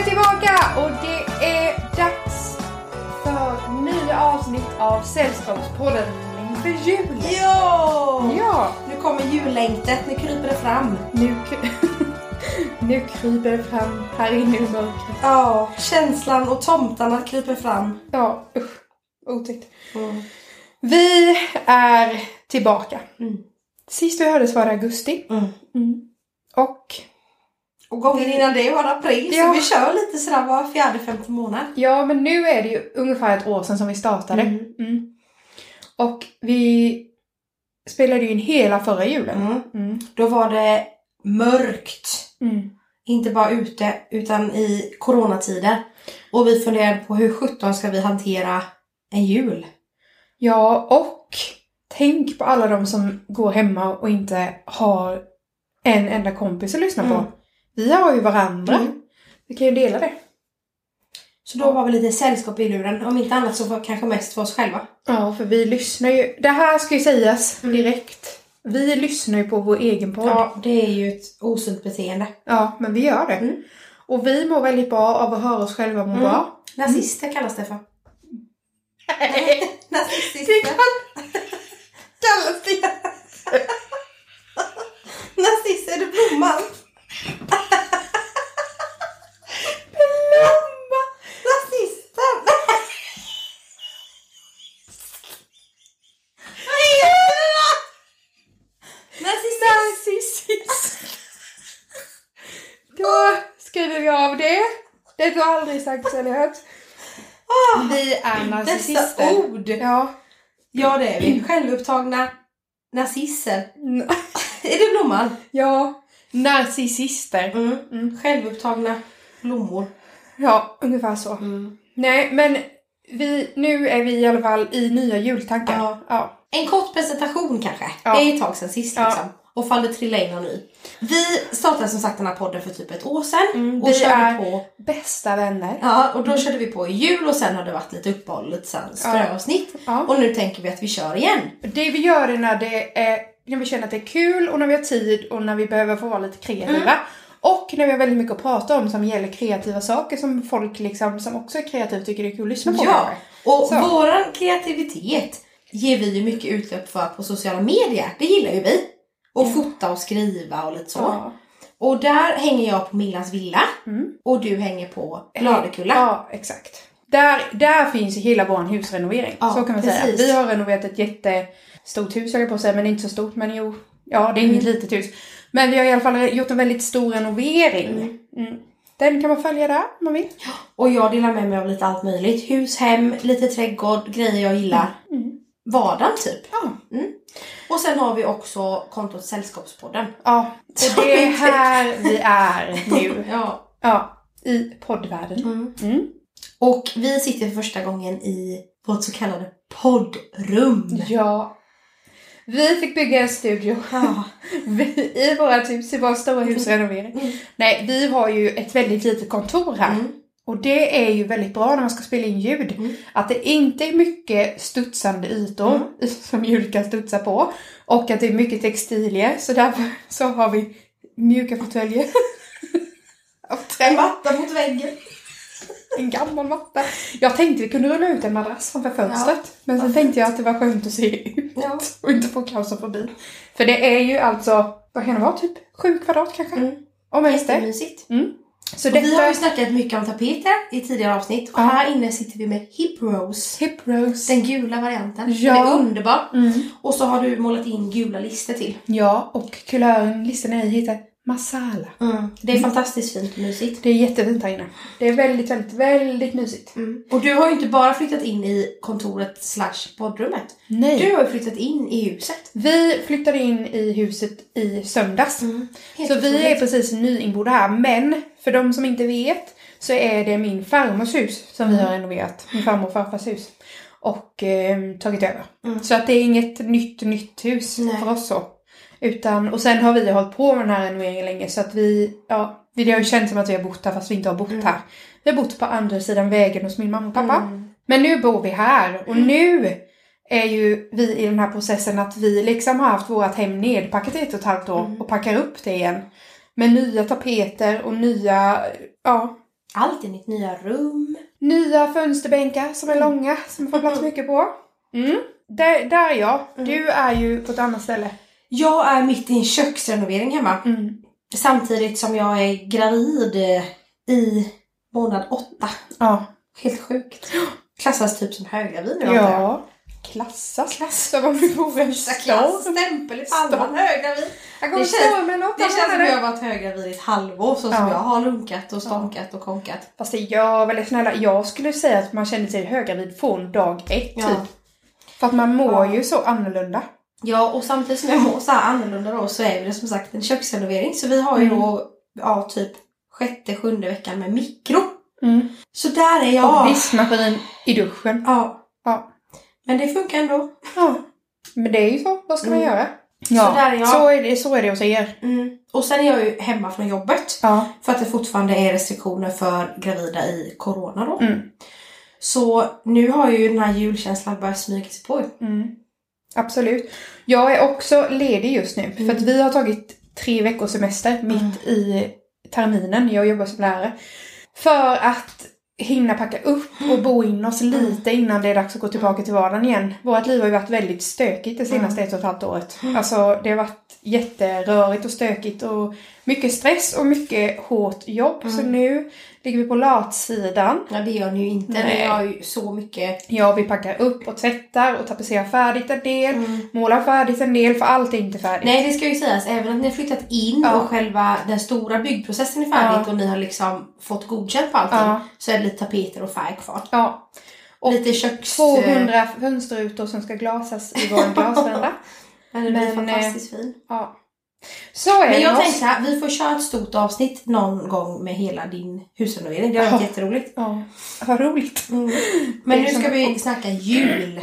är tillbaka och det är dags för nya avsnitt av Sällskapspodden inför julen. Ja! Ja, Nu kommer jullängtet, nu kryper det fram. nu, nu kryper det fram här inne i mörkret. Ja, känslan och tomtarna kryper fram. Ja, usch. Otäckt. Vi är tillbaka. Mm. Sist vi hördes var det augusti. Mm. Mm. Och Och gången innan det var det april, Ja. så vi kör lite sådär var fjärde, femte månad. ja, men nu är det ju ungefär ett år sedan som vi startade. Mm. Mm. Och vi spelade ju in hela förra julen. Mm. Mm. Då var det mörkt. Mm. Inte bara ute, utan i coronatider. Och vi funderade på hur sjutton ska vi hantera en jul? Ja, och tänk på alla de som går hemma och inte har en enda kompis att lyssna på. Mm. Vi har ju varandra. Mm. Vi kan ju dela det. Så då var vi lite sällskap i luren. Om inte annat så var kanske mest för oss själva. Ja, för vi lyssnar ju. Det här ska ju sägas Mm. direkt. Vi lyssnar ju på vår egen podd. Ja, det är ju ett osunt beteende. Ja, men vi gör det. Mm. Och vi mår väldigt bra av att höra oss själva må Mm. bra. Nazister kallas det för. Det Nazister. kallas det. Nazister, är det blomman? Blomma! Nazister! Vad heter det då? Nazister! Narcissist. Då skriver vi av det. Det har aldrig sagts eller hört. Ah, Vi är Dessa narcissister. ord! Ja. Ja, det är vi. Självupptagna nazister. N- Är det blomman? Ja. Narcissister. Mm. Mm. Självupptagna blommor. Ja, ungefär så. Nej, men vi, nu är vi i alla fall i nya jultankar. Ja. ja. En kort presentation kanske. Ja. Det är ett tag sedan sist Ja. liksom. Och fall det trillar in någon ny. Vi startade som sagt den här podden för typ ett år sedan. Mm, och vi körde är- på. Bästa vänner. Ja, och då körde vi på i jul och sen har det varit lite uppehåll, lite ströavsnitt. Ja. Och nu tänker vi att vi kör igen. Det vi gör är när, det är när vi känner att det är kul och när vi har tid och när vi behöver få vara lite kreativa. Mm. Och när vi har väldigt mycket att prata om som gäller kreativa saker som folk liksom, som också är kreativa tycker det är kul att lyssna på. Ja, och Så. våran kreativitet ger vi ju mycket utlopp för på sociala medier. Det gillar ju vi. Och Ja. fota och skriva och lite så. Ja. Och där hänger jag på Millans villa. Mm. Och du hänger på Bladekulla. Ja, exakt. Där, där finns hela vår husrenovering. Ja, så kan man säga. precis. Vi har renoverat ett jättestort hus, jag på att säga, men inte så stort. Men jo, ja det är inget Mm. litet hus. Men vi har i alla fall gjort en väldigt stor renovering. Mm. Mm. Den kan man följa där om man vill. Och jag delar med mig av lite allt möjligt. Hus, hem, lite trädgård, grejer jag gillar. Mm. Vardagen typ. Ja. Och sen har vi också kontot Sällskapspodden. Ja, och det är här vi är nu. Ja. Ja, i poddvärlden. Mm. Mm. Och vi sitter för första gången i vårt så kallade poddrum. Ja. Vi fick bygga en studio Ja. vi, i vårt hus, i vår stora husrenovering. Mm. Nej, vi har ju ett väldigt litet kontor här. Mm. Och det är ju väldigt bra när man ska spela in ljud. Mm. Att det inte är mycket studsande ytor som ljud kan studsa på. Och att det är mycket textilier. Så därför så har vi mjuka fåtöljer. Av trä. Matta mot väggen. En gammal matta. Jag tänkte vi kunde rulla ut en madrass framför fönstret. men sen tänkte jag att det var skönt att se ut Ja. och inte få klaustrofobi. För det är ju alltså, vad kan det vara, typ sju kvadrat kanske? Mm. Om ens det. Jättemysigt. Så Och vi har ju detta... snackat mycket om tapeter i tidigare avsnitt. Och Ja. här inne sitter vi med Hip Rose. Hip rose. Den gula varianten. Ja. Den är underbar. Mm. Och så har du målat in gula listor till. Ja, och kulören, listan är heter masala. Det är fantastiskt fint och mysigt. Det är jättefint här inne. Det är väldigt, väldigt, väldigt mysigt. Och du har ju inte bara flyttat in i kontoret slash poddrummet. Nej. Du har ju flyttat in i huset. Vi flyttade in i huset i söndags. Helt Så vi är precis nyinbodda här. Men för de som inte vet så är det min farmors hus som vi har renoverat. Min farmor och farfars hus. Och eh, tagit över. Mm. Så att det är inget nytt, nytt hus Nej. för oss så. Utan, och sen har vi hållit på med den här renoveringen länge så att vi, ja, det har ju känts som att vi har bott här fast vi inte har bott Mm. här. Vi har bott på andra sidan vägen hos min mamma och pappa. Mm. Men nu bor vi här och nu är ju vi i den här processen att vi liksom har haft vårt hem nedpackat i ett och ett halvt år Mm. och packar upp det igen. Med nya tapeter och nya, ja, Allt i mitt nya rum. Nya fönsterbänkar som är Mm. långa, som jag får plats mycket på. Mm. Där, där är jag. Du är ju på ett annat ställe. Jag är mitt i en köksrenovering hemma. Mm. Samtidigt som jag är gravid eh, i månad åtta. Ja. Helt sjukt. Klassas typ som höggravid nu jag. Ja. Klassas. Klass. Som om vi vore en Första klass, stämpel i pannan, höggravid. Jag går Det känns- stormen åt Det känns som jag har varit höggravid i ett halvår så som Ja. jag har lunkat och stånkat och konkat. Fast det gör väl snälla, jag skulle säga att man känner sig höggravid från dag ett Ja. typ. För att man mår Ja. ju så annorlunda. Ja, och samtidigt som jag mår så här annorlunda då så är det som sagt en köksrenovering. Så vi har ju Mm. då, ja typ sjätte, sjunde veckan med mikro. Mm. Så där är Och jag. diskmaskin i duschen. Ja. Ja. Men det funkar ändå. ja. Men det är ju så, vad ska man Mm. göra? Så där är jag. så är det, så är det hos er. Mm. Och sen är jag ju hemma från jobbet. Ja. För att det fortfarande är restriktioner för gravida i corona då. Mm. Så nu har ju den här julkänslan börjat smyga sig på. Mm. Absolut. Jag är också ledig just nu. För att vi har tagit tre veckors semester mitt i terminen. Jag jobbar som lärare. För att hinna packa upp och bo in oss lite innan det är dags att gå tillbaka till vardagen igen. Vårt liv har ju varit väldigt stökigt det senaste ett och ett halvt året. Alltså det har varit jätterörigt och stökigt och mycket stress och mycket hårt jobb. Så nu ligger vi på latsidan. Ja det gör ni ju inte. Nej. Ni har ju så mycket. Ja, vi packar upp och tvättar och tapetserar färdigt en del. Mm. Målar färdigt en del, för allt är inte färdigt. Nej det ska ju sägas, även att ni har flyttat in Ja. och själva den stora byggprocessen är färdigt Ja. och ni har liksom fått godkänt på allting. Ja. Så är det lite tapeter och färg kvar. Ja. Och lite köks... 200 fönsterrutor som ska glasas i vår glasvända. Men det blir Men, fantastiskt fin. Ja. Så är Men jag tänkte så här, vi får köra ett stort avsnitt någon gång med hela din husrenovering. Det har varit Ja. jätteroligt. Ja, vad roligt. Men Det är nu ska vi snacka jul.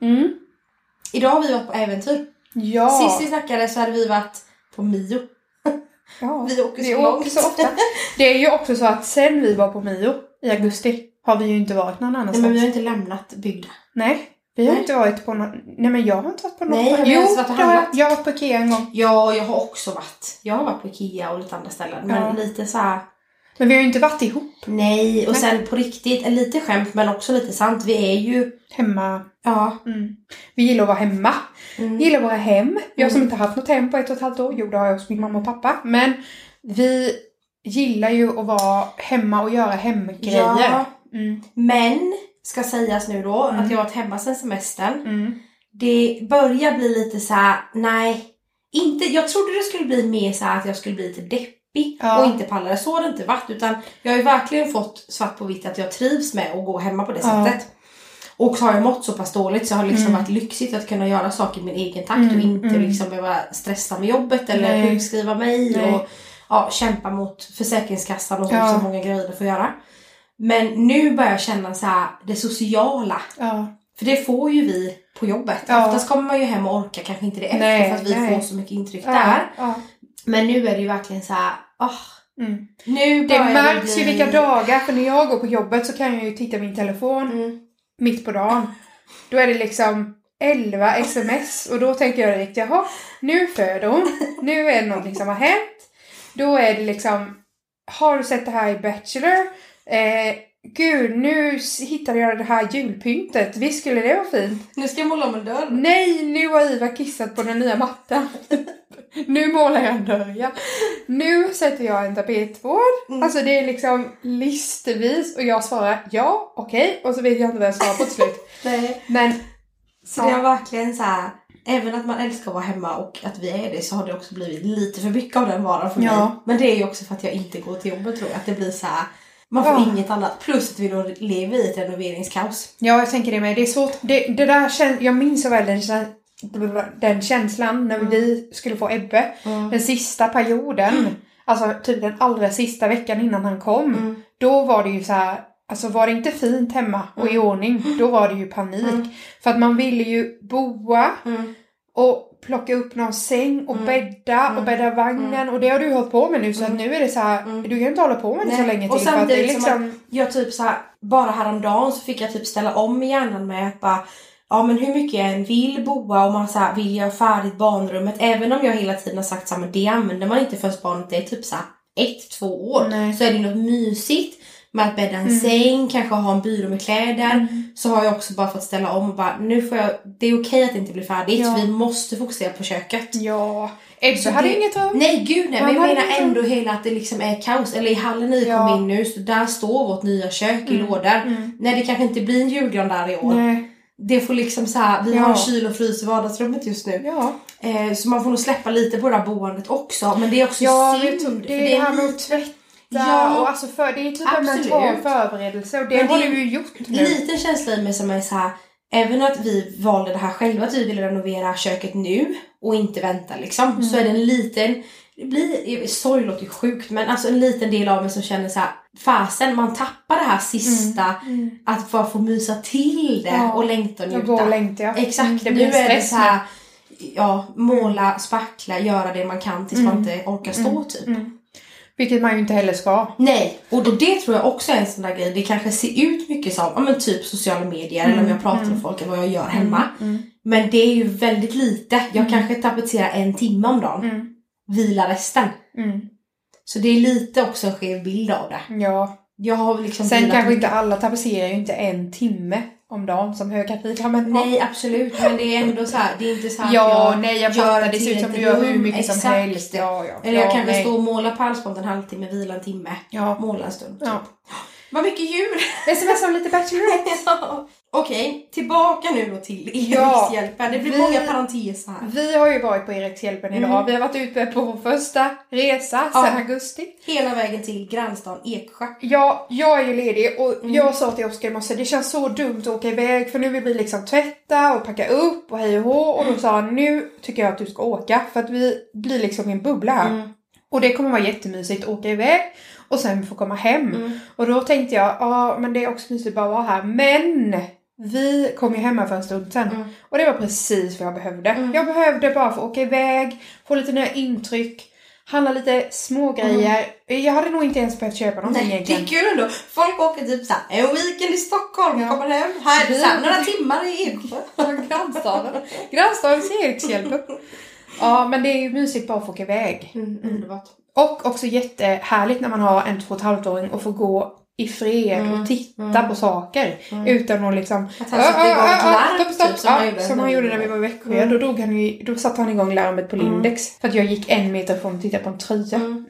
Mm. Idag har vi varit på äventyr. Ja. Sist vi snackade så hade vi varit på Mio. ja. Vi åker Vi så åker långt. så ofta. Det är ju också så att sen vi var på Mio i augusti har vi ju inte varit någon Nej annanstans. men vi har inte lämnat bygda. Nej, vi har Nej. inte varit på någon... Nej men jag har inte varit på något. Nej, vi jo, varit det har jag. jag har varit på Ikea en gång. Ja, jag har också varit. Jag har varit på Ikea och lite andra ställen. Men Ja. lite så här. Men vi har ju inte varit ihop Nej, och Nej. sen på riktigt, lite skämt men också lite sant. Vi är ju, hemma. ja. Mm. Vi gillar att vara hemma. Mm. Vi gillar våra hem. Jag som Mm. inte haft något hem på ett och ett halvt år. Jo, det har jag hos min mamma och pappa. Men vi gillar ju att vara hemma och göra hemgrejer. Ja. Mm. Men, ska sägas nu då, Mm. att jag har varit hemma sen semestern. Mm. Det börjar bli lite så här: nej. Inte, jag trodde det skulle bli mer så att jag skulle bli lite deppig Ja. och inte palla det. Så har det inte varit. Utan jag har ju verkligen fått svart på vitt att jag trivs med att gå hemma på det Ja. sättet. Och har jag mått så pass dåligt så har det liksom Mm. varit lyxigt att kunna göra saker i min egen takt Mm, och inte mm. liksom behöva stressa med jobbet eller Nej. sjukskriva mig Nej. och ja, kämpa mot Försäkringskassan och så Ja. som många gravida får göra. Men nu börjar jag känna så här, det sociala. Ja. För det får ju vi på jobbet. Ja. Oftast kommer man ju hem och orkar kanske inte det efter Nej, för att vi nej. får så mycket intryck Ja. där. Ja. Men nu är det ju verkligen så här, åh, Mm. nu Det märks ju vilka dagar, för när jag går på jobbet så kan jag ju titta min telefon Mm. mitt på dagen. Då är det liksom 11 sms och då tänker jag direkt, jaha, nu föder hon, nu är det någonting som har hänt. Då är det liksom, har du sett det här i Bachelor? Eh, gud, nu hittade jag det här julpyntet, visst skulle det vara fint? Nu ska jag måla om en dörr. Nej, nu har Iva kissat på den nya mattan. nu målar jag en dörr, ja. Nu sätter jag en tapetvård. Mm. Alltså det är liksom listevis och jag svarar ja, okej. Och så vet jag inte vad jag svarar på till slut. Nej. Men Så Ja. det har verkligen så här, även att man älskar att vara hemma och att vi är det så har det också blivit lite för mycket av den varan för mig. Ja. Men det är ju också för att jag inte går till jobbet tror jag. Att det blir så här, man får Ja. inget annat. Plus att vi då lever i ett renoveringskaos. ja, jag tänker det med. Det är svårt. Det, det där kän- jag minns så väl den, den känslan när Mm. vi skulle få Ebbe. Den sista perioden. Alltså typ den allra sista veckan innan han kom. Mm. Då var det ju så här, alltså var det inte fint hemma och i ordning, då var det ju panik. Mm. För att man ville ju boa Mm. och plocka upp någon säng och Mm. bädda och Mm. bädda vagnen och det har du hållit på med nu så att Mm. nu är det så här, Mm. du kan inte hålla på med det så Nej. länge Och till för att det är samtidigt som liksom... Jag typ så här, bara häromdagen så fick jag typ ställa om i hjärnan med att bara Ja men hur mycket jag än vill boa och man så här, vill göra färdigt barnrummet även om jag hela tiden har sagt så här, men det använder man inte förrän barnet är typ så här ett, två år. Nej. Så är det något mysigt med att bädda en säng, kanske ha en byrå med kläder. Så har jag också bara fått ställa om och bara, nu får jag, det är okej att det inte blir färdigt Ja. vi måste fokusera på köket. Ja. Så hade det- inget rum. Nej gud nej, men jag menar ändå hela att det liksom är kaos. Eller i hallen när vi Ja. kom in nu, så där står vårt nya kök i lådor. Nej det kanske inte blir en julgran där i år. Nej. Det får liksom så här, vi Ja. har kyl och frys i vardagsrummet just nu. Ja. Eh, så man får nog släppa lite på det här boendet också. Men det är också Ja, synd. du, för det är det här med att tvätta Ja. och alltså för, det är typ en Absolut. mental förberedelse och det Men har du ju gjort nu. liten känsla i mig som är så här. Även att vi valde det här själva, att vi ville renovera köket nu och inte vänta liksom. Så är det en liten, det blir, sorg låter ju sjukt men alltså en liten del av mig som känner så här. Fasen, man tappar det här sista, att bara få mysa till det Ja. och längta och Jag njuta. längtar ja. Exakt, Mm, det nu blir är det så här, ja, måla, spackla, göra det man kan tills man inte orkar stå typ. Mm. Vilket man ju inte heller ska. Nej, och då det tror jag också är en sån där grej. Det kanske ser ut mycket som ja, men typ sociala medier eller om jag pratar med folk eller vad jag gör hemma. Men det är ju väldigt lite. Jag kanske tapetserar en timme om dagen. Mm. Vila resten. Mm. Så det är lite också en skev bild av det. Ja. Jag har liksom Sen kanske inte alla tapetserar ju inte en timme om dagen som höggravid men Nej absolut, men det är ändå så här. Det är inte så här Ja, jag nej jag gör fattar. Det ser ut som du gör hur mycket som Exakt. helst. Ja, ja. Eller jag ja, kanske nej. står och målar på halsband en halvtimme, vila en timme. Ja. Måla en stund. Typ. ja. Vad mycket djur! Sms om lite Bachelorette. Ja. Okej, tillbaka nu då till. Erikshjälpen. Det blir Vi- många parenteser här. Vi har ju varit på Erikshjälpen idag. Mm. Vi har varit ute på vår första resa Ja. sedan augusti. Hela vägen till grannstaden Eksjö. Ja, jag är ju ledig och Mm. jag sa till Oskar i morse det känns så dumt att åka iväg för nu vill vi liksom tvätta och packa upp och hej och hå och då sa han nu tycker jag att du ska åka för att vi blir liksom i en bubbla här. Mm. Och det kommer vara jättemysigt att åka iväg och sen få komma hem. Mm. Och då tänkte jag, ja men det är också mysigt att bara vara här. Men vi kom ju hemma för en stund sen. Mm. Och det var precis vad jag behövde. Mm. Jag behövde bara få åka iväg, få lite nya intryck, handla lite små grejer. Jag hade nog inte ens behövt köpa någonting Nej, det egentligen. är kul ändå. Folk åker typ såhär, en weekend i Stockholm, Ja. kommer hem. Här Vi- såhär, några timmar i Eksjö. Grannstaden. Grannstadens Erikshjälpen. Ja, men det är ju mysigt bara att få åka iväg. Mm, underbart. Och också jättehärligt när man har en två och ett halvt åring och få gå i fred Mm, och titta mm. på saker. Mm. Utan att liksom... Att han satte igång ett larm, stopp, stopp, typ, som ja, gjorde som när han vi gjorde var när vi var i Växjö. Mm. Då, drog han ju, då satte han igång larmet på Mm. Lindex. För att jag gick en meter ifrån och tittade på en tröja. Mm.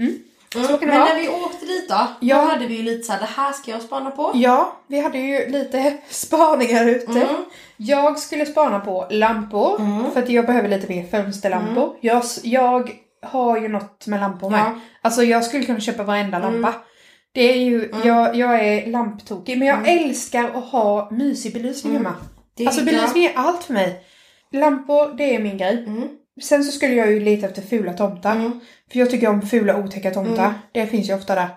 Men när vi åkte dit då, Ja. då hade vi ju lite såhär, det här ska jag spana på. Ja, vi hade ju lite spaningar ute. Jag skulle spana på lampor. För att jag behöver lite mer fönsterlampor. Jag, jag har ju något med lampor med. Ja. Alltså jag skulle kunna köpa varenda lampa. Det är ju, Mm. jag, jag är lamptokig. Men jag Mm. älskar att ha mysig belysning Mm. hemma. Alltså belysning är allt för mig. Lampor, det är min grej. Mm. Sen så skulle jag ju leta efter fula tomtar. Mm. För jag tycker om fula otäcka tomtar. Det finns ju ofta där.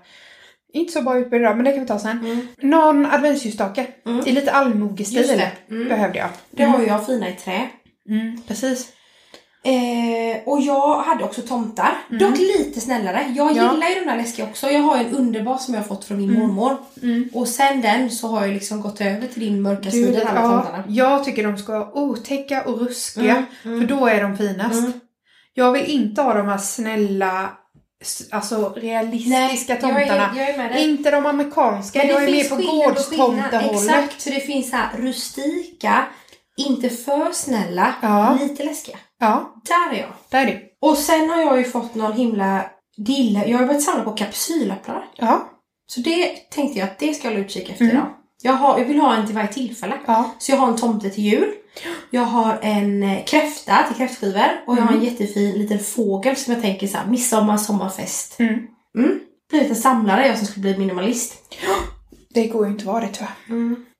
Inte så bra utbud idag, men det kan vi ta sen. Mm. Någon adventsljusstake. I lite allmogestil. Mm. behövde jag. Det har ju jag fina i trä. Precis. Eh, och jag hade också tomtar. Dock lite snällare. Jag Mm. Ja. gillar ju de där läskiga också. Jag har ju en underbar som jag har fått från min Mm. mormor. Mm. Och sen den så har jag liksom gått över till din mörka Du, sida, ja, tomtarna. jag tycker de ska vara otäcka och ruskiga. Mm, mm. För då är de finast. Mm. Jag vill inte ha de här snälla, alltså realistiska jag är, tomtarna. jag är med dig. Inte de amerikanska. Men det jag är mer på gårdstomtehållet. Exakt, för det finns här rustika, inte för snälla, Ja. lite läskiga. Ja, Där är jag. där är det. Och sen har jag ju fått någon himla dille. Jag har börjat samla på kapsylapplar. Ja, Så det tänkte jag att det ska jag hålla utkik efter Mm. idag. Jag, har, jag vill ha en till varje tillfälle. ja. Så jag har en tomte till jul. Jag har en eh, kräfta till kräftskivor. Och jag har en Mm. jättefin liten fågel som jag tänker så här, midsommar, sommarfest. Mm. Mm. Blivit en samlare, jag som skulle bli minimalist. Det går ju inte att vara det tyvärr.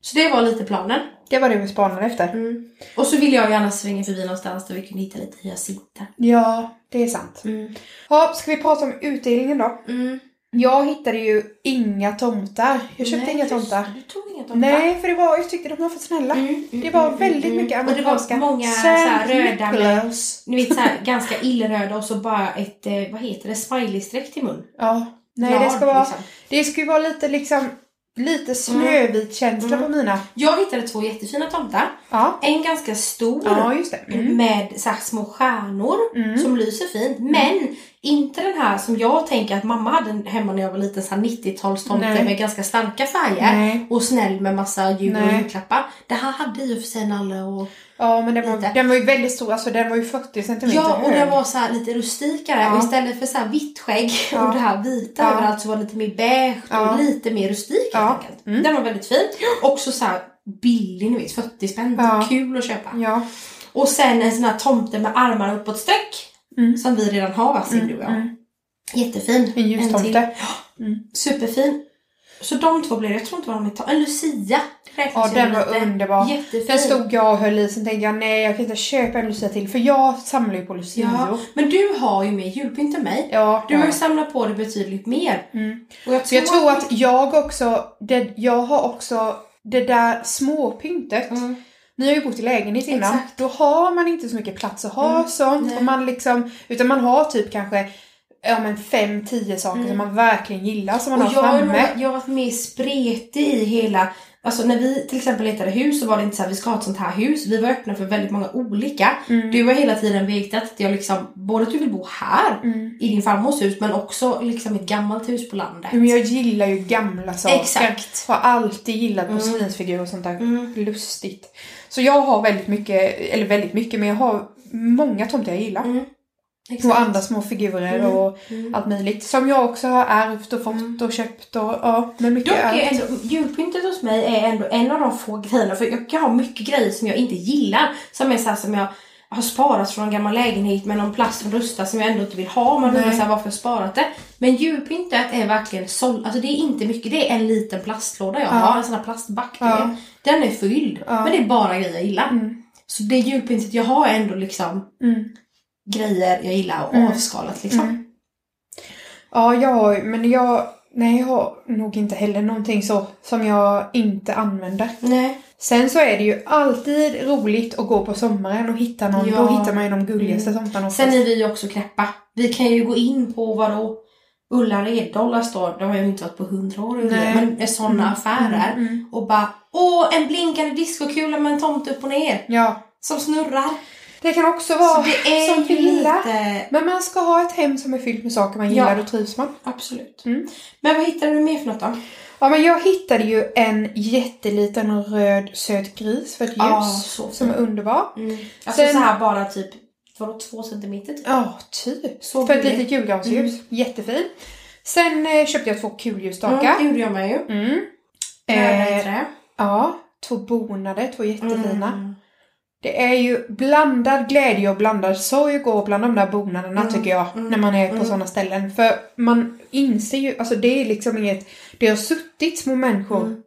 Så det var lite planen. Det var det vi spanade efter. Mm. Och så vill jag gärna svänga förbi någonstans där vi kunde hitta lite hyacinter. Ja, det är sant. Mm. Ja, ska vi prata om utdelningen då? Mm. Jag hittade ju inga tomtar. Jag köpte Nej, inga tomtar. Du tog inga tomtar? Nej, för det var, jag tyckte de var för snälla. Mm, mm, Det var mm, väldigt mm, mycket mm. Och det amerikanska. var många så här Saint röda med, ni vet så här, ganska illröda och så bara ett, eh, vad heter det, smiley-streck till mun. Ja. Nej, Glad, det ska vara, liksom. det ska ju vara lite liksom lite snövit känsla Mm. på mina. Jag hittade två jättefina tomtar. Ja. En ganska stor Ja. Mm. med så små stjärnor Mm. som lyser fint. Men inte den här som jag tänker att mamma hade hemma när jag var liten, så här 90-talstomte Nej. med ganska starka färger. Nej. Och snäll med massa jul och julklappar. Det här hade och för sig nalle och... Ja, men den var, Lite. den var ju väldigt stor. Alltså den var ju 40 centimeter Ja, och hög. den var så här lite rustikare. Ja. Och istället för så här vitt skägg Ja. och det här vita Ja. överallt så var det lite mer beige Ja. och lite mer rustik helt Ja. enkelt. Mm. Den var väldigt fin. Också så här billig, ni vet, 40 spänn. Kul att köpa. Ja. Och sen en sån här tomte med armarna uppåt sträck. Mm. Som vi redan har Vasim, du och jag. Mm. Jättefin. En ljustomte. Mm. Superfin. Så de två blev det. Jag tror inte det var de är En Lucia. Det Ja, den var lite. underbar. Jättefin. Den stod jag och höll i, sen tänkte jag nej jag kan inte köpa en Lucia till för jag samlar ju på Lucior. Ja, men du har ju mer julpynt än mig. Ja, Du har ju ja. samlat på dig betydligt mer. Mm. Och jag Så jag tror att jag också, det, jag har också det där småpyntet. Mm. Ni har ju bott i lägenhet innan. Exakt. Då har man inte så mycket plats att ha Mm. sånt. Nej. Och man liksom, utan man har typ kanske ja, men fem, tio saker Mm. som man verkligen gillar som man Och har jag, har framme. nog- jag har varit mer spretig i hela... Alltså när vi till exempel letade hus så var det inte så här vi ska ha ett sånt här hus. Vi var öppna för väldigt många olika. Mm. Du har hela tiden vägt att jag liksom, både att du vill bo här Mm. i din farmors hus men också liksom ett gammalt hus på landet. Men jag gillar ju gamla saker. Exakt. Har alltid gillat Mm. porslinsfigurer och sånt där. Mm. Lustigt. Så jag har väldigt mycket, eller väldigt mycket, men jag har många tomter jag gillar. Mm. Och andra små figurer Mm. och Mm. allt möjligt. Som jag också har ärvt och fått Mm. och köpt och ja, men mycket Dock är ändå, julpyntet hos mig är ändå en av de få grejerna, för jag kan ha mycket grejer som jag inte gillar. Som är så här, som jag har sparat från en gammal lägenhet med någon plast som rustar som jag ändå inte vill ha. Man undrar så här, varför jag sparat det. Men julpyntet är verkligen såld. Alltså det är inte mycket, det är en liten plastlåda jag Ja. har. En sån här plastback. Ja. Den är fylld. Ja. Men det är bara grejer jag gillar. Mm. Så det julpyntet jag har är ändå liksom Mm. grejer jag gillar och Mm. avskalat liksom. Mm. Ja, jag har men jag, nej jag har nog inte heller någonting så som jag inte använder. Nej. Sen så är det ju alltid roligt att gå på sommaren och hitta någon. Ja. Då hittar man ju de gulligaste tomtarna oftast. Sen är vi ju också knäppa. Vi kan ju gå in på vadå? Ulla Reddollar står, det har jag ju inte varit på hundra år Nej. men sådana affärer. Mm, mm. Och bara åh en blinkande diskokula med en tomte upp och ner. Ja. Som snurrar. Det kan också Så vara som villa. lite... Men man ska ha ett hem som är fyllt med saker man gillar, Ja. då trivs man. Absolut. Mm. Men vad hittade du mer för något då? Ja, men jag hittade ju en jätteliten röd söt gris för ett ljus. Så som är underbar. Mm. Alltså Sen- så här bara typ, vadå två centimeter typ? Ja, typ. Så för ett gullig. litet julgransljus. Jättefin. Sen eh, köpte jag två kulljusstakar. Mm, det gjorde jag med ju. Mm. Trä. Ja, två bonader, två jättefina. Mm. Det är ju blandad glädje och blandad sorg att gå bland de där bonaderna Mm, tycker jag. mm, när man är på mm. sådana ställen. För man inser ju, alltså det är liksom inget, det har suttit små människor. Mm.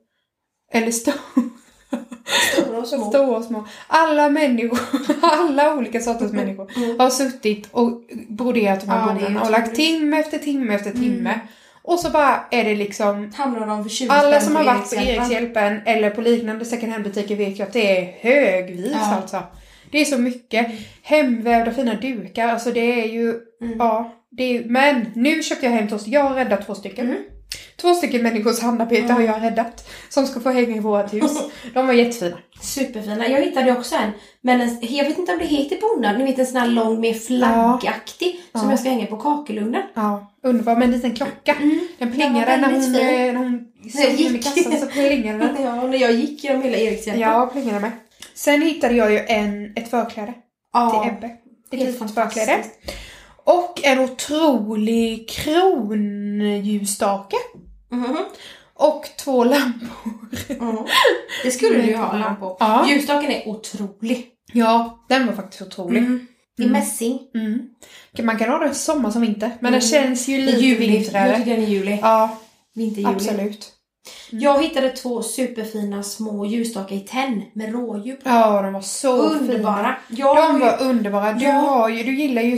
Eller Stora och små. stora och små. Alla människor, alla olika sorters människor Mm. har suttit och broderat de här Ja, bonaderna och lagt timme efter timme efter timme. Mm. Och så bara är det liksom Hamnar de för 20 alla som har varit på Erikshjälpen. Eller på liknande second hand-butiker vet ju att det är högvis Ja. alltså. Det är så mycket. Hemvävda fina dukar, alltså det är ju, Mm. ja. Det är, men nu köpte jag hem två jag har räddat två stycken. Mm. Två stycken människors handarbete har jag räddat. Som ska få hänga i vårt hus. De var jättefina. Superfina. Jag hittade också en. Men en, jag vet inte om det heter bonad. Ni vet en sån här lång, mer flaggaktig. Som Ja. jag ska hänga på kakelugnen. Ja, underbar med en liten klocka. Mm. Den Den plingade när hon, fin. eh, när hon När jag såg in i kassan så plingade den. Ja, och när jag gick genom hela Erikshjälpen. Ja, plingade med. Sen hittade jag ju en, ett förkläde till ja. Ebbe. Ett litet förkläde. Och en otrolig kronljusstake. Mhm. Och två lampor. Mm. Det skulle du ju ha lampor. Ja. Ljusstaken är otrolig. Ja, den var faktiskt otrolig. Mm. I Mm. mässing. Mm. Man kan ha den sommar som vinter. Men Mm. den känns ju lite juli. Jag vintrigare. tycker den är juli. Ja, Vinterjuli. absolut. Jag hittade två superfina små ljusstakar i tenn med rådjur på. Ja, de var så Underbara. fina. De ju- var underbara. Du, Ja. ju, du gillar ju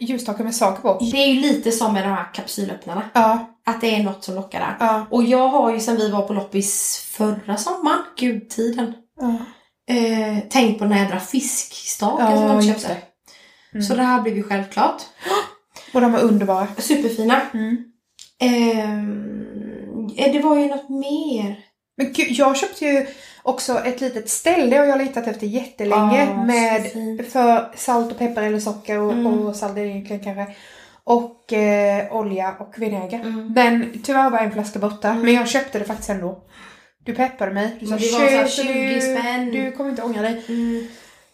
ljusstakar med saker på. Det är ju lite som med de här kapsylöppnarna. Ja, Att det är något som lockar där. ja, Och jag har ju sen vi var på loppis förra sommaren, gudtiden, ja. eh, tänkt på den här jädra fiskstaken som Ja, jag just köpte. Mm. Så det här blev ju självklart. Och de var underbara. Superfina. Mm. Eh, det var ju något mer. Men gud, jag köpte ju också ett litet ställ. Det har jag letat efter jättelänge. Ah, med för salt och peppar eller socker och, Mm. och salt egentligen kanske. Och eh, olja och vinäger. Mm. Men tyvärr var en flaska borta. Men jag köpte det faktiskt ändå. Du peppade mig. Du sa Men det var så här "Köper 20 du, spänn." du kommer inte ångra dig. Mm.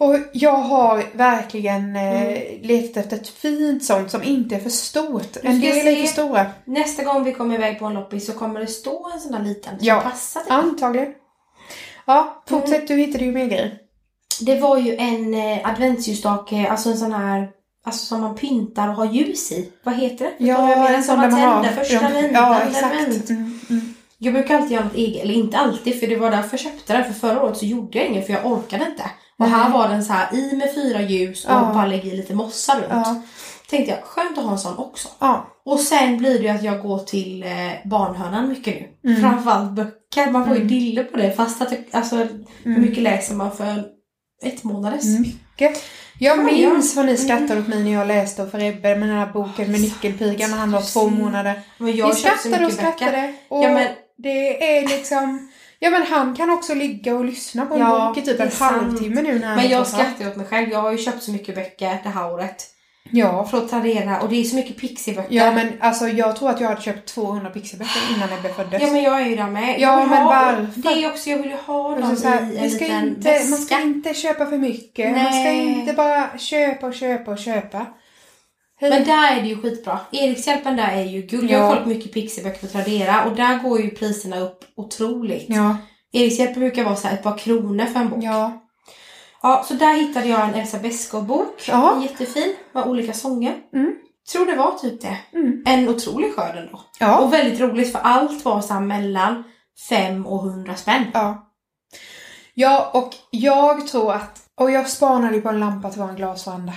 Och jag har verkligen eh, letat efter ett fint sånt som inte är för stort. En del är för stora. Nästa gång vi kommer iväg på en loppis så kommer det stå en sån där liten som Ja. passar till. Antagligen. Ja, Mm. fortsätt. Du hittade ju mer grejer. Det var ju en eh, adventsljusstake, alltså en sån här Alltså som man pyntar och har ljus i. Vad heter det? Jag Ja, menar? en sån där man har. första ja, ja, exakt. Mm, mm. Jag brukar alltid göra något eget, eller inte alltid för det var därför jag köpte den. För förra året så gjorde jag inget för jag orkade inte. Och här var den så här i med fyra ljus och Ja. bara lägga i lite mossa runt. Ja, Tänkte jag, skönt att ha en sån också. ja. Och sen blir det ju att jag går till eh, barnhörnan mycket nu. Mm. Framförallt böcker. Man får ju Mm. dille på det. Fast att alltså, hur Mm. mycket läser man för ett månaders? Mycket. Jag Ja, minns vad ni ja. skrattade åt mig när jag läste för Ebbe med den här boken med nyckelpigan när han var två månader. Men jag så skrattade och skrattade. Och Ja, men- det är liksom... Ja men han kan också ligga och lyssna på en Ja, bok i typ en halvtimme nu när Men jag skrattar åt mig själv. Jag har ju köpt så mycket böcker det här året. Ja. Från Tradera och det är så mycket pixiböcker. Ja men alltså jag tror att jag hade köpt 200 pixelböcker innan Ebbe föddes. Ja men jag är ju där med. Ja, men ha, varför? Det är också, jag vill ju ha Och dem så här, i en liten inte, väska. man ska inte köpa för mycket. Man ska Nej. inte bara köpa och köpa och köpa. Men där är det ju skitbra. Erikshjälpen där är ju guld. Jag Ja. har kollat mycket pixiböcker på Tradera och där går ju priserna upp otroligt. Ja, Erikshjälpen brukar vara så här ett par kronor för en bok. Ja. ja. så där hittade jag en Elsa Beskow-bok. Ja. Jättefin. Med olika sånger. Mm. Tror det var typ det. Mm. En otrolig skörd ändå. Ja. Och väldigt roligt för allt var så mellan 5 och 100 spänn. Ja. Ja, och jag tror att... Och jag spanade ju på en lampa till vår glasveranda.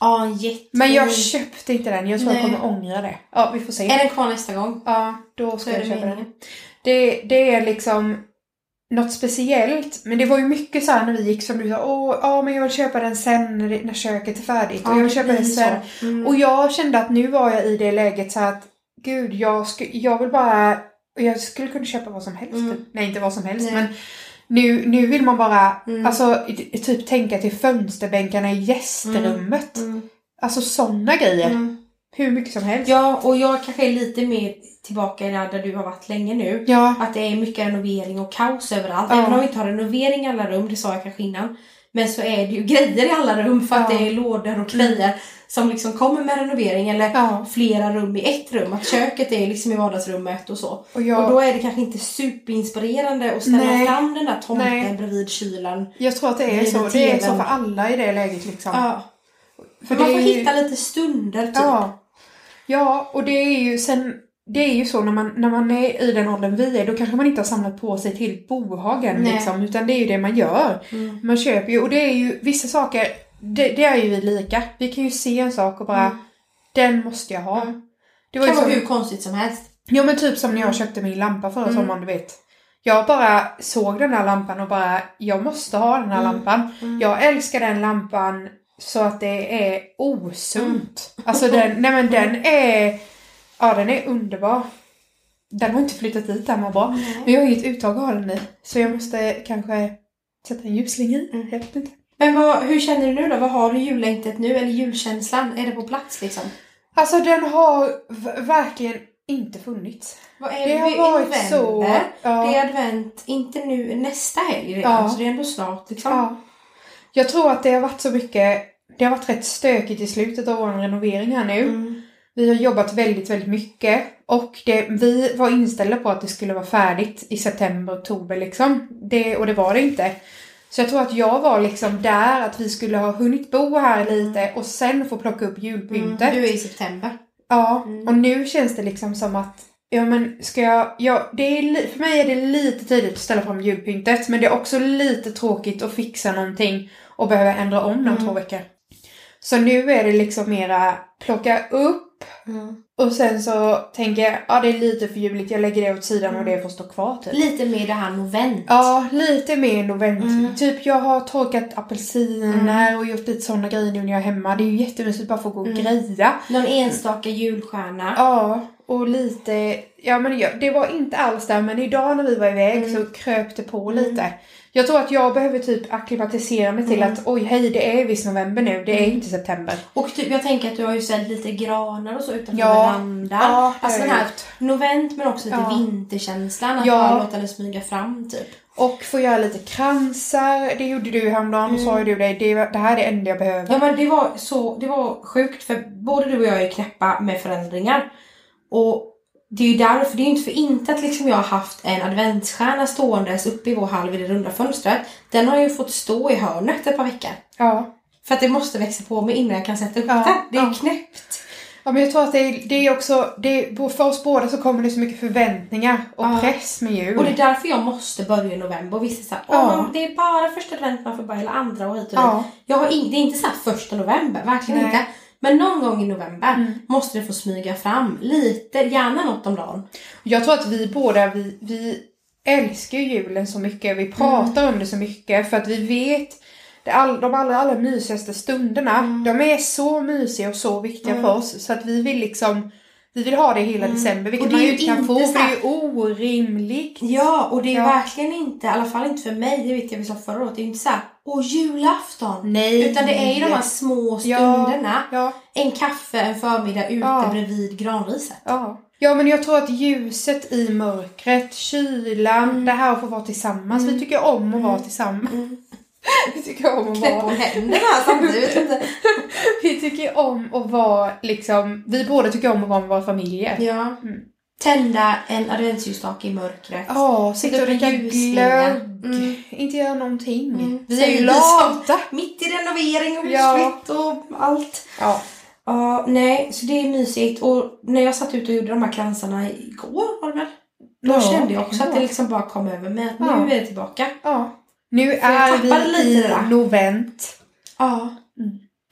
Ja, en jättefin. Men jag köpte inte den. Jag tror jag Nej. kommer ångra det. Ja, vi får se. Är den kvar nästa gång? Ja, då ska jag köpa den. Det, det är liksom något speciellt. Men det var ju mycket så här när vi gick som du sa. Åh, ja men jag vill köpa den sen när, köket är färdigt. och jag vill köpa den sen. Mm. Och jag kände att nu var jag i det läget så att gud, jag, sku, jag vill bara... Jag skulle kunna köpa vad som helst. Mm. typ. Nej, inte vad som helst. Nej. Men nu, nu vill man bara Mm. alltså, typ tänka till fönsterbänkarna i gästrummet. Mm. Alltså sådana grejer. Mm. Hur mycket som helst. Ja, och jag kanske är lite mer tillbaka där, där du har varit länge nu. Ja. Att det är mycket renovering och kaos överallt. Ja. Även om vi inte har renovering i alla rum, det sa jag kanske innan. Men så är det ju grejer i alla rum för att Ja. det är lådor och grejer som liksom kommer med renovering. Eller Ja. flera rum i ett rum. Att köket är liksom i vardagsrummet och så. Och jag, Och då är det kanske inte superinspirerande att ställa Nej. fram den där tomten Nej. bredvid kylen. jag tror att det är så. Det är så för alla i det läget liksom. Ja. För man får ju- hitta lite stunder typ. Ja. Ja, och det är ju sen... Det är ju så när man, när man är i den åldern vi är, då kanske man inte har samlat på sig till bohagen Nej. liksom, utan det är ju det man gör. Mm. Man köper ju, och det är ju vissa saker, det, det är ju vi lika. Vi kan ju se en sak och bara, Mm. den måste jag ha. Mm. Det var kan ju vara hur konstigt som helst. ja men typ som när jag köpte min lampa förra Mm. sommaren, du vet. Jag bara såg den här lampan och bara, jag måste ha den här Mm. lampan. Mm. Jag älskar den lampan så att det är osunt. Alltså den, nej men den är, ja den är underbar. Den har inte flyttat dit, den var bra. Nej. Men jag har inget uttag ha den i. Så jag måste kanske sätta en ljusslinga i. Mm. Jag vet inte. Men vad, hur känner du nu då? Vad har du jullängtet nu? Eller julkänslan? Är det på plats liksom? Alltså den har verkligen inte funnits. Vad är Det har vi i varit november? så... Det Ja, är advent, inte nu, nästa helg redan. Ja. Så det är ändå snart liksom. ja. Jag tror att det har varit så mycket... Det har varit rätt stökigt i slutet av vår renovering här nu. Mm. Vi har jobbat väldigt, väldigt mycket. Och det, vi var inställda på att det skulle vara färdigt i september, oktober liksom. Det, och det var det inte. Så jag tror att jag var liksom där, att vi skulle ha hunnit bo här lite och sen få plocka upp Mm. julpyntet. Du är i september. Ja, Mm. och nu känns det liksom som att Ja men ska jag, ja, det är, för mig är det lite tidigt att ställa fram julpyntet men det är också lite tråkigt att fixa någonting och behöva ändra om de Mm. två veckor. Så nu är det liksom mera plocka upp och sen så tänker jag, ja det är lite för juligt, jag lägger det åt sidan och det får stå kvar typ. Lite mer det här novent. Ja, lite mer novent. Mm. Typ jag har torkat apelsiner och gjort lite sådana grejer nu när jag är hemma. Det är ju jättemysigt bara att få gå och Mm. greja. Någon enstaka julstjärna. Ja, och lite, ja men det var inte alls där men idag när vi var iväg Mm. så kröp det på lite. Jag tror att jag behöver typ akklimatisera mig till att oj hej det är visst november nu, det är Mm. inte september. Och typ, jag tänker att du har ju sett lite granar och så utanför Ja. verandan. Ja, alltså den här novent men också lite Ja. vinterkänslan. Att Ja. bara låta det smyga fram typ. Och få göra lite kransar, det gjorde du häromdagen och sa ju du det, det, det här är det enda jag behöver. Mm. Ja men det var så, det var sjukt för både du och jag är knäppa med förändringar. Och det är ju därför, det är ju inte för inte att liksom jag har haft en adventsstjärna ståendes uppe i vår halv i det runda fönstret. Den har ju fått stå i hörnet ett par veckor. Ja. För att det måste växa på mig innan jag kan sätta upp Ja, den. Det är ja. knäppt. Ja men jag tror att det är, det är också, det är, för oss båda så kommer det så mycket förväntningar och Ja. press med jul. Och det är därför jag måste börja i november. Och vissa säger Ja. det är bara första advent man får börja eller andra och hit och dit. Ja. Jag har in, det är inte så här första november, verkligen Nej. inte. Men någon gång i november Mm. måste det få smyga fram lite, gärna något om dagen. Jag tror att vi båda, vi, vi älskar ju julen så mycket. Vi pratar om det så mycket för att vi vet det all, de allra, allra mysigaste stunderna. De är så mysiga och så viktiga Mm. för oss. Så att vi vill liksom vi vill ha det hela december, vilket man ju inte kan få för det är ju orimligt. Ja, och det är Ja. verkligen inte, i alla fall inte för mig, det vet jag vi sa förra året, det är ju inte så här, åh julafton. Nej. Utan det är ju de här små Ja, stunderna. ja, En kaffe en förmiddag ute Ja. bredvid granriset. ja. Ja men jag tror att ljuset i mörkret, kylan, det här att få vara tillsammans. Vi tycker om att vara tillsammans. Vi tycker om att Knäpp vara... händerna samtidigt. Vi tycker om att vara liksom... Vi båda tycker om att vara med våra familjer. Ja. Mm. Tända en adventsljusstake i mörkret. Ja, sitta och dricka glögg. Mm. Inte göra någonting. Mm. Vi är ju lata. Mitt i renovering och Ja. och allt. Ja. Ja, nej, så det är mysigt. Och när jag satt ut och gjorde de här kransarna igår var det väl? Då Ja, kände jag också ja. att det liksom bara kom över mig. Att Ja. nu är det tillbaka. ja. Nu är vi i novent. Ja.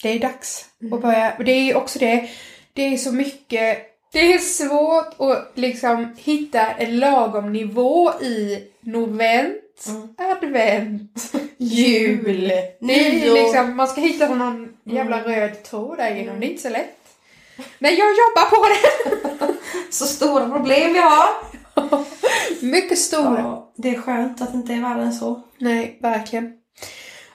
Det är dags Mm. att börja. Och det är också det. Det är så mycket. Det är svårt att liksom hitta en lagom nivå i novent, Mm. advent, jul. Nyår. liksom, man ska hitta någon jävla röd tråd där igenom. Det är inte så lätt. Men jag jobbar på det. Så stora problem vi har. Mycket stora. Ja, det är skönt att det inte är värre än så. Nej, verkligen.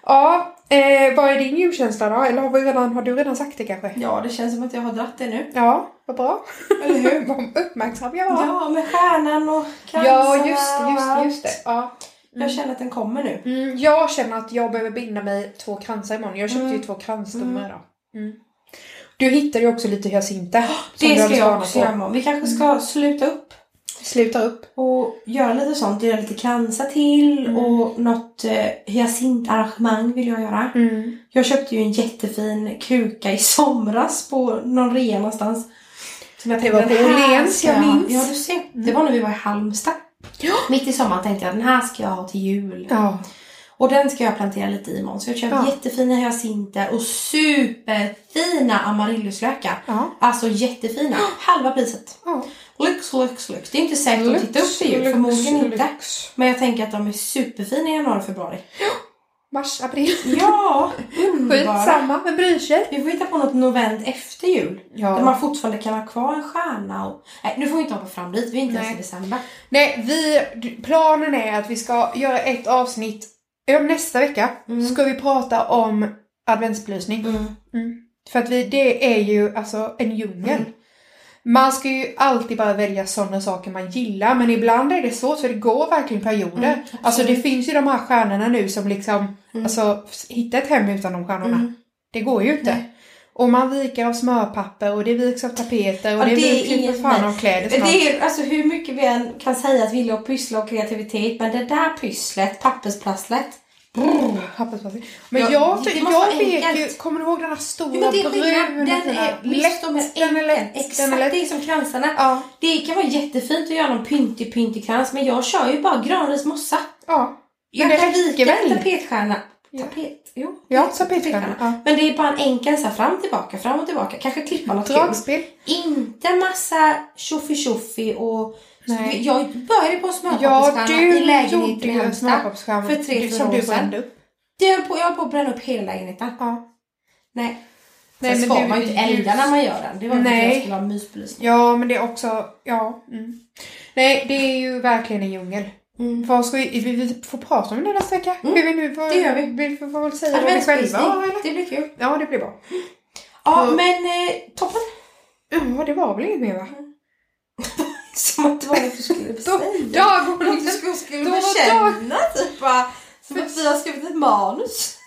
Ja, eh, vad är din julkänsla då? Eller har, vi redan, har du redan sagt det kanske? Ja, det känns som att jag har dratt det nu. Ja, vad bra. Eller hur? Vad uppmärksam jag var. Ja, med stjärnan och kransarna Ja, just just just det. Ja. Jag känner att den kommer nu. Mm, jag känner att jag behöver binda mig två kransar imorgon. Jag köpte ju Mm. två kransstommar idag. Mm. Du hittade ju också lite hyacinter. som Det ska jag också göra imorgon. Vi kanske ska sluta upp Sluta upp. och göra lite sånt. Göra lite kransar till Mm. och något eh, hyacintarrangemang vill jag göra. Mm. Jag köpte ju en jättefin kruka i somras på någon rea någonstans. Som jag Det tänkte, var på Åhléns, jag minns. Ja, du ser. Det var när vi var i Halmstad. Mitt i sommaren tänkte jag den här ska jag ha till jul. Ja. Och den ska jag plantera lite i imorgon. Så jag har köpt Ja. jättefina hyacinter och superfina amaryllislökar. Ja. Alltså jättefina. Halva priset. ja. Lyx, lyx, lyx. Det är inte säkert att titta upp till jul. Förmodligen inte. Men jag tänker att de är superfina i januari och februari. Mars, april. Ja, underbara. Skitsamma, men bryr sig. Vi får hitta på något novent efter jul. Ja. Där man fortfarande kan ha kvar en stjärna. Och... Nej, nu får vi inte hoppa fram dit. Vi är inte ens Nej. i december. Nej, vi, planen är att vi ska göra ett avsnitt nästa vecka. Mm. Ska vi prata om adventsbelysning. Mm. För att vi, det är ju alltså en djungel. Man ska ju alltid bara välja sådana saker man gillar men ibland är det svårt för det går verkligen perioder. Mm, alltså det finns ju de här stjärnorna nu som liksom, Mm. alltså hitta ett hem utan de stjärnorna. Mm. Det går ju inte. Nej. Och man viker av smörpapper och det viks av tapeter och Ja, det, det viks ju för fan av kläder snart. Det är alltså hur mycket vi än kan säga att vi gillar att pyssla och kreativitet. Men det där pysslet, pappersprasslet. Papperspapper. Men Ja, jag, det jag, vet ju, kommer du ihåg den här stora Jo, men det är bruna Den är lätt, de är den är lätt, Exakt, är lätt. det är som kransarna. Ja, Det kan vara jättefint att göra någon pyntig pyntig krans men jag kör ju bara granrismossa. ja. Men Jag det kan räcker en väl? tapetstjärna. Ja. Tapet? Jo. Ja, tapetstjärna. Ja. Men det är bara en enkel så här, fram tillbaka, fram och tillbaka. Kanske klippa något kul. Dragspel. Inte massa tjoffi tjoffi och... Nej. Jag började på en Ja, smörpappersstjärna du i lägenheten i Halmstad. för tre, du- fyra år du sedan. upp. Det höll på, jag höll på att bränna upp hela lägenheten. Ja. Nej. Nej, Sen ska man ju inte elda när man gör den. Det var Nej. att jag skulle ha mysbelysning. Ja, men det är också, ja. Mm. Nej, det är ju verkligen en djungel. Mm. Vad ska vi, vi får prata om det nästa vecka. Mm. Vi nu får, det gör vi. Vi får väl säga vad vi själva eller? Det blir kul. Ja, det blir bra. Ja, och, men eh, toppen. Ja, det var väl inget mer va? Mm. Som att det var något du skulle. Dagordningen. Något du skulle, bekänna typ bara. Som att vi har skrivit ett manus.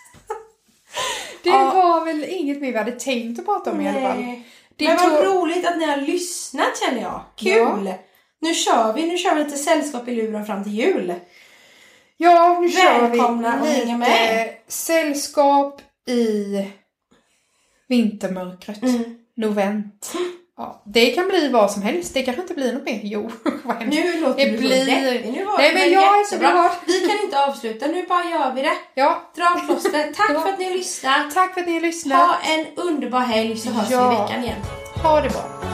Det ja. var väl inget mer vi hade tänkt att prata om Nej. i alla fall. Det Men vad roligt att ni har lyssnat känner jag. Kul! Ja. Nu kör vi, nu kör vi lite sällskap i luren fram till jul. Ja, nu Välkomna kör vi lite med. sällskap i vintermörkret. Mm. Novent. Ja, det kan bli vad som helst. Det kanske inte blir något mer. Jo, vad hemskt. Nu låter det du blir... deppig. Nu var Nej, men jag är så glad. Vi kan inte avsluta. Nu bara gör vi det. Ja. Dra plåster. Tack för att ni lyssnar. Tack för att ni lyssnar. Ha en underbar helg så hörs ja. vi i veckan igen. Ha det bra.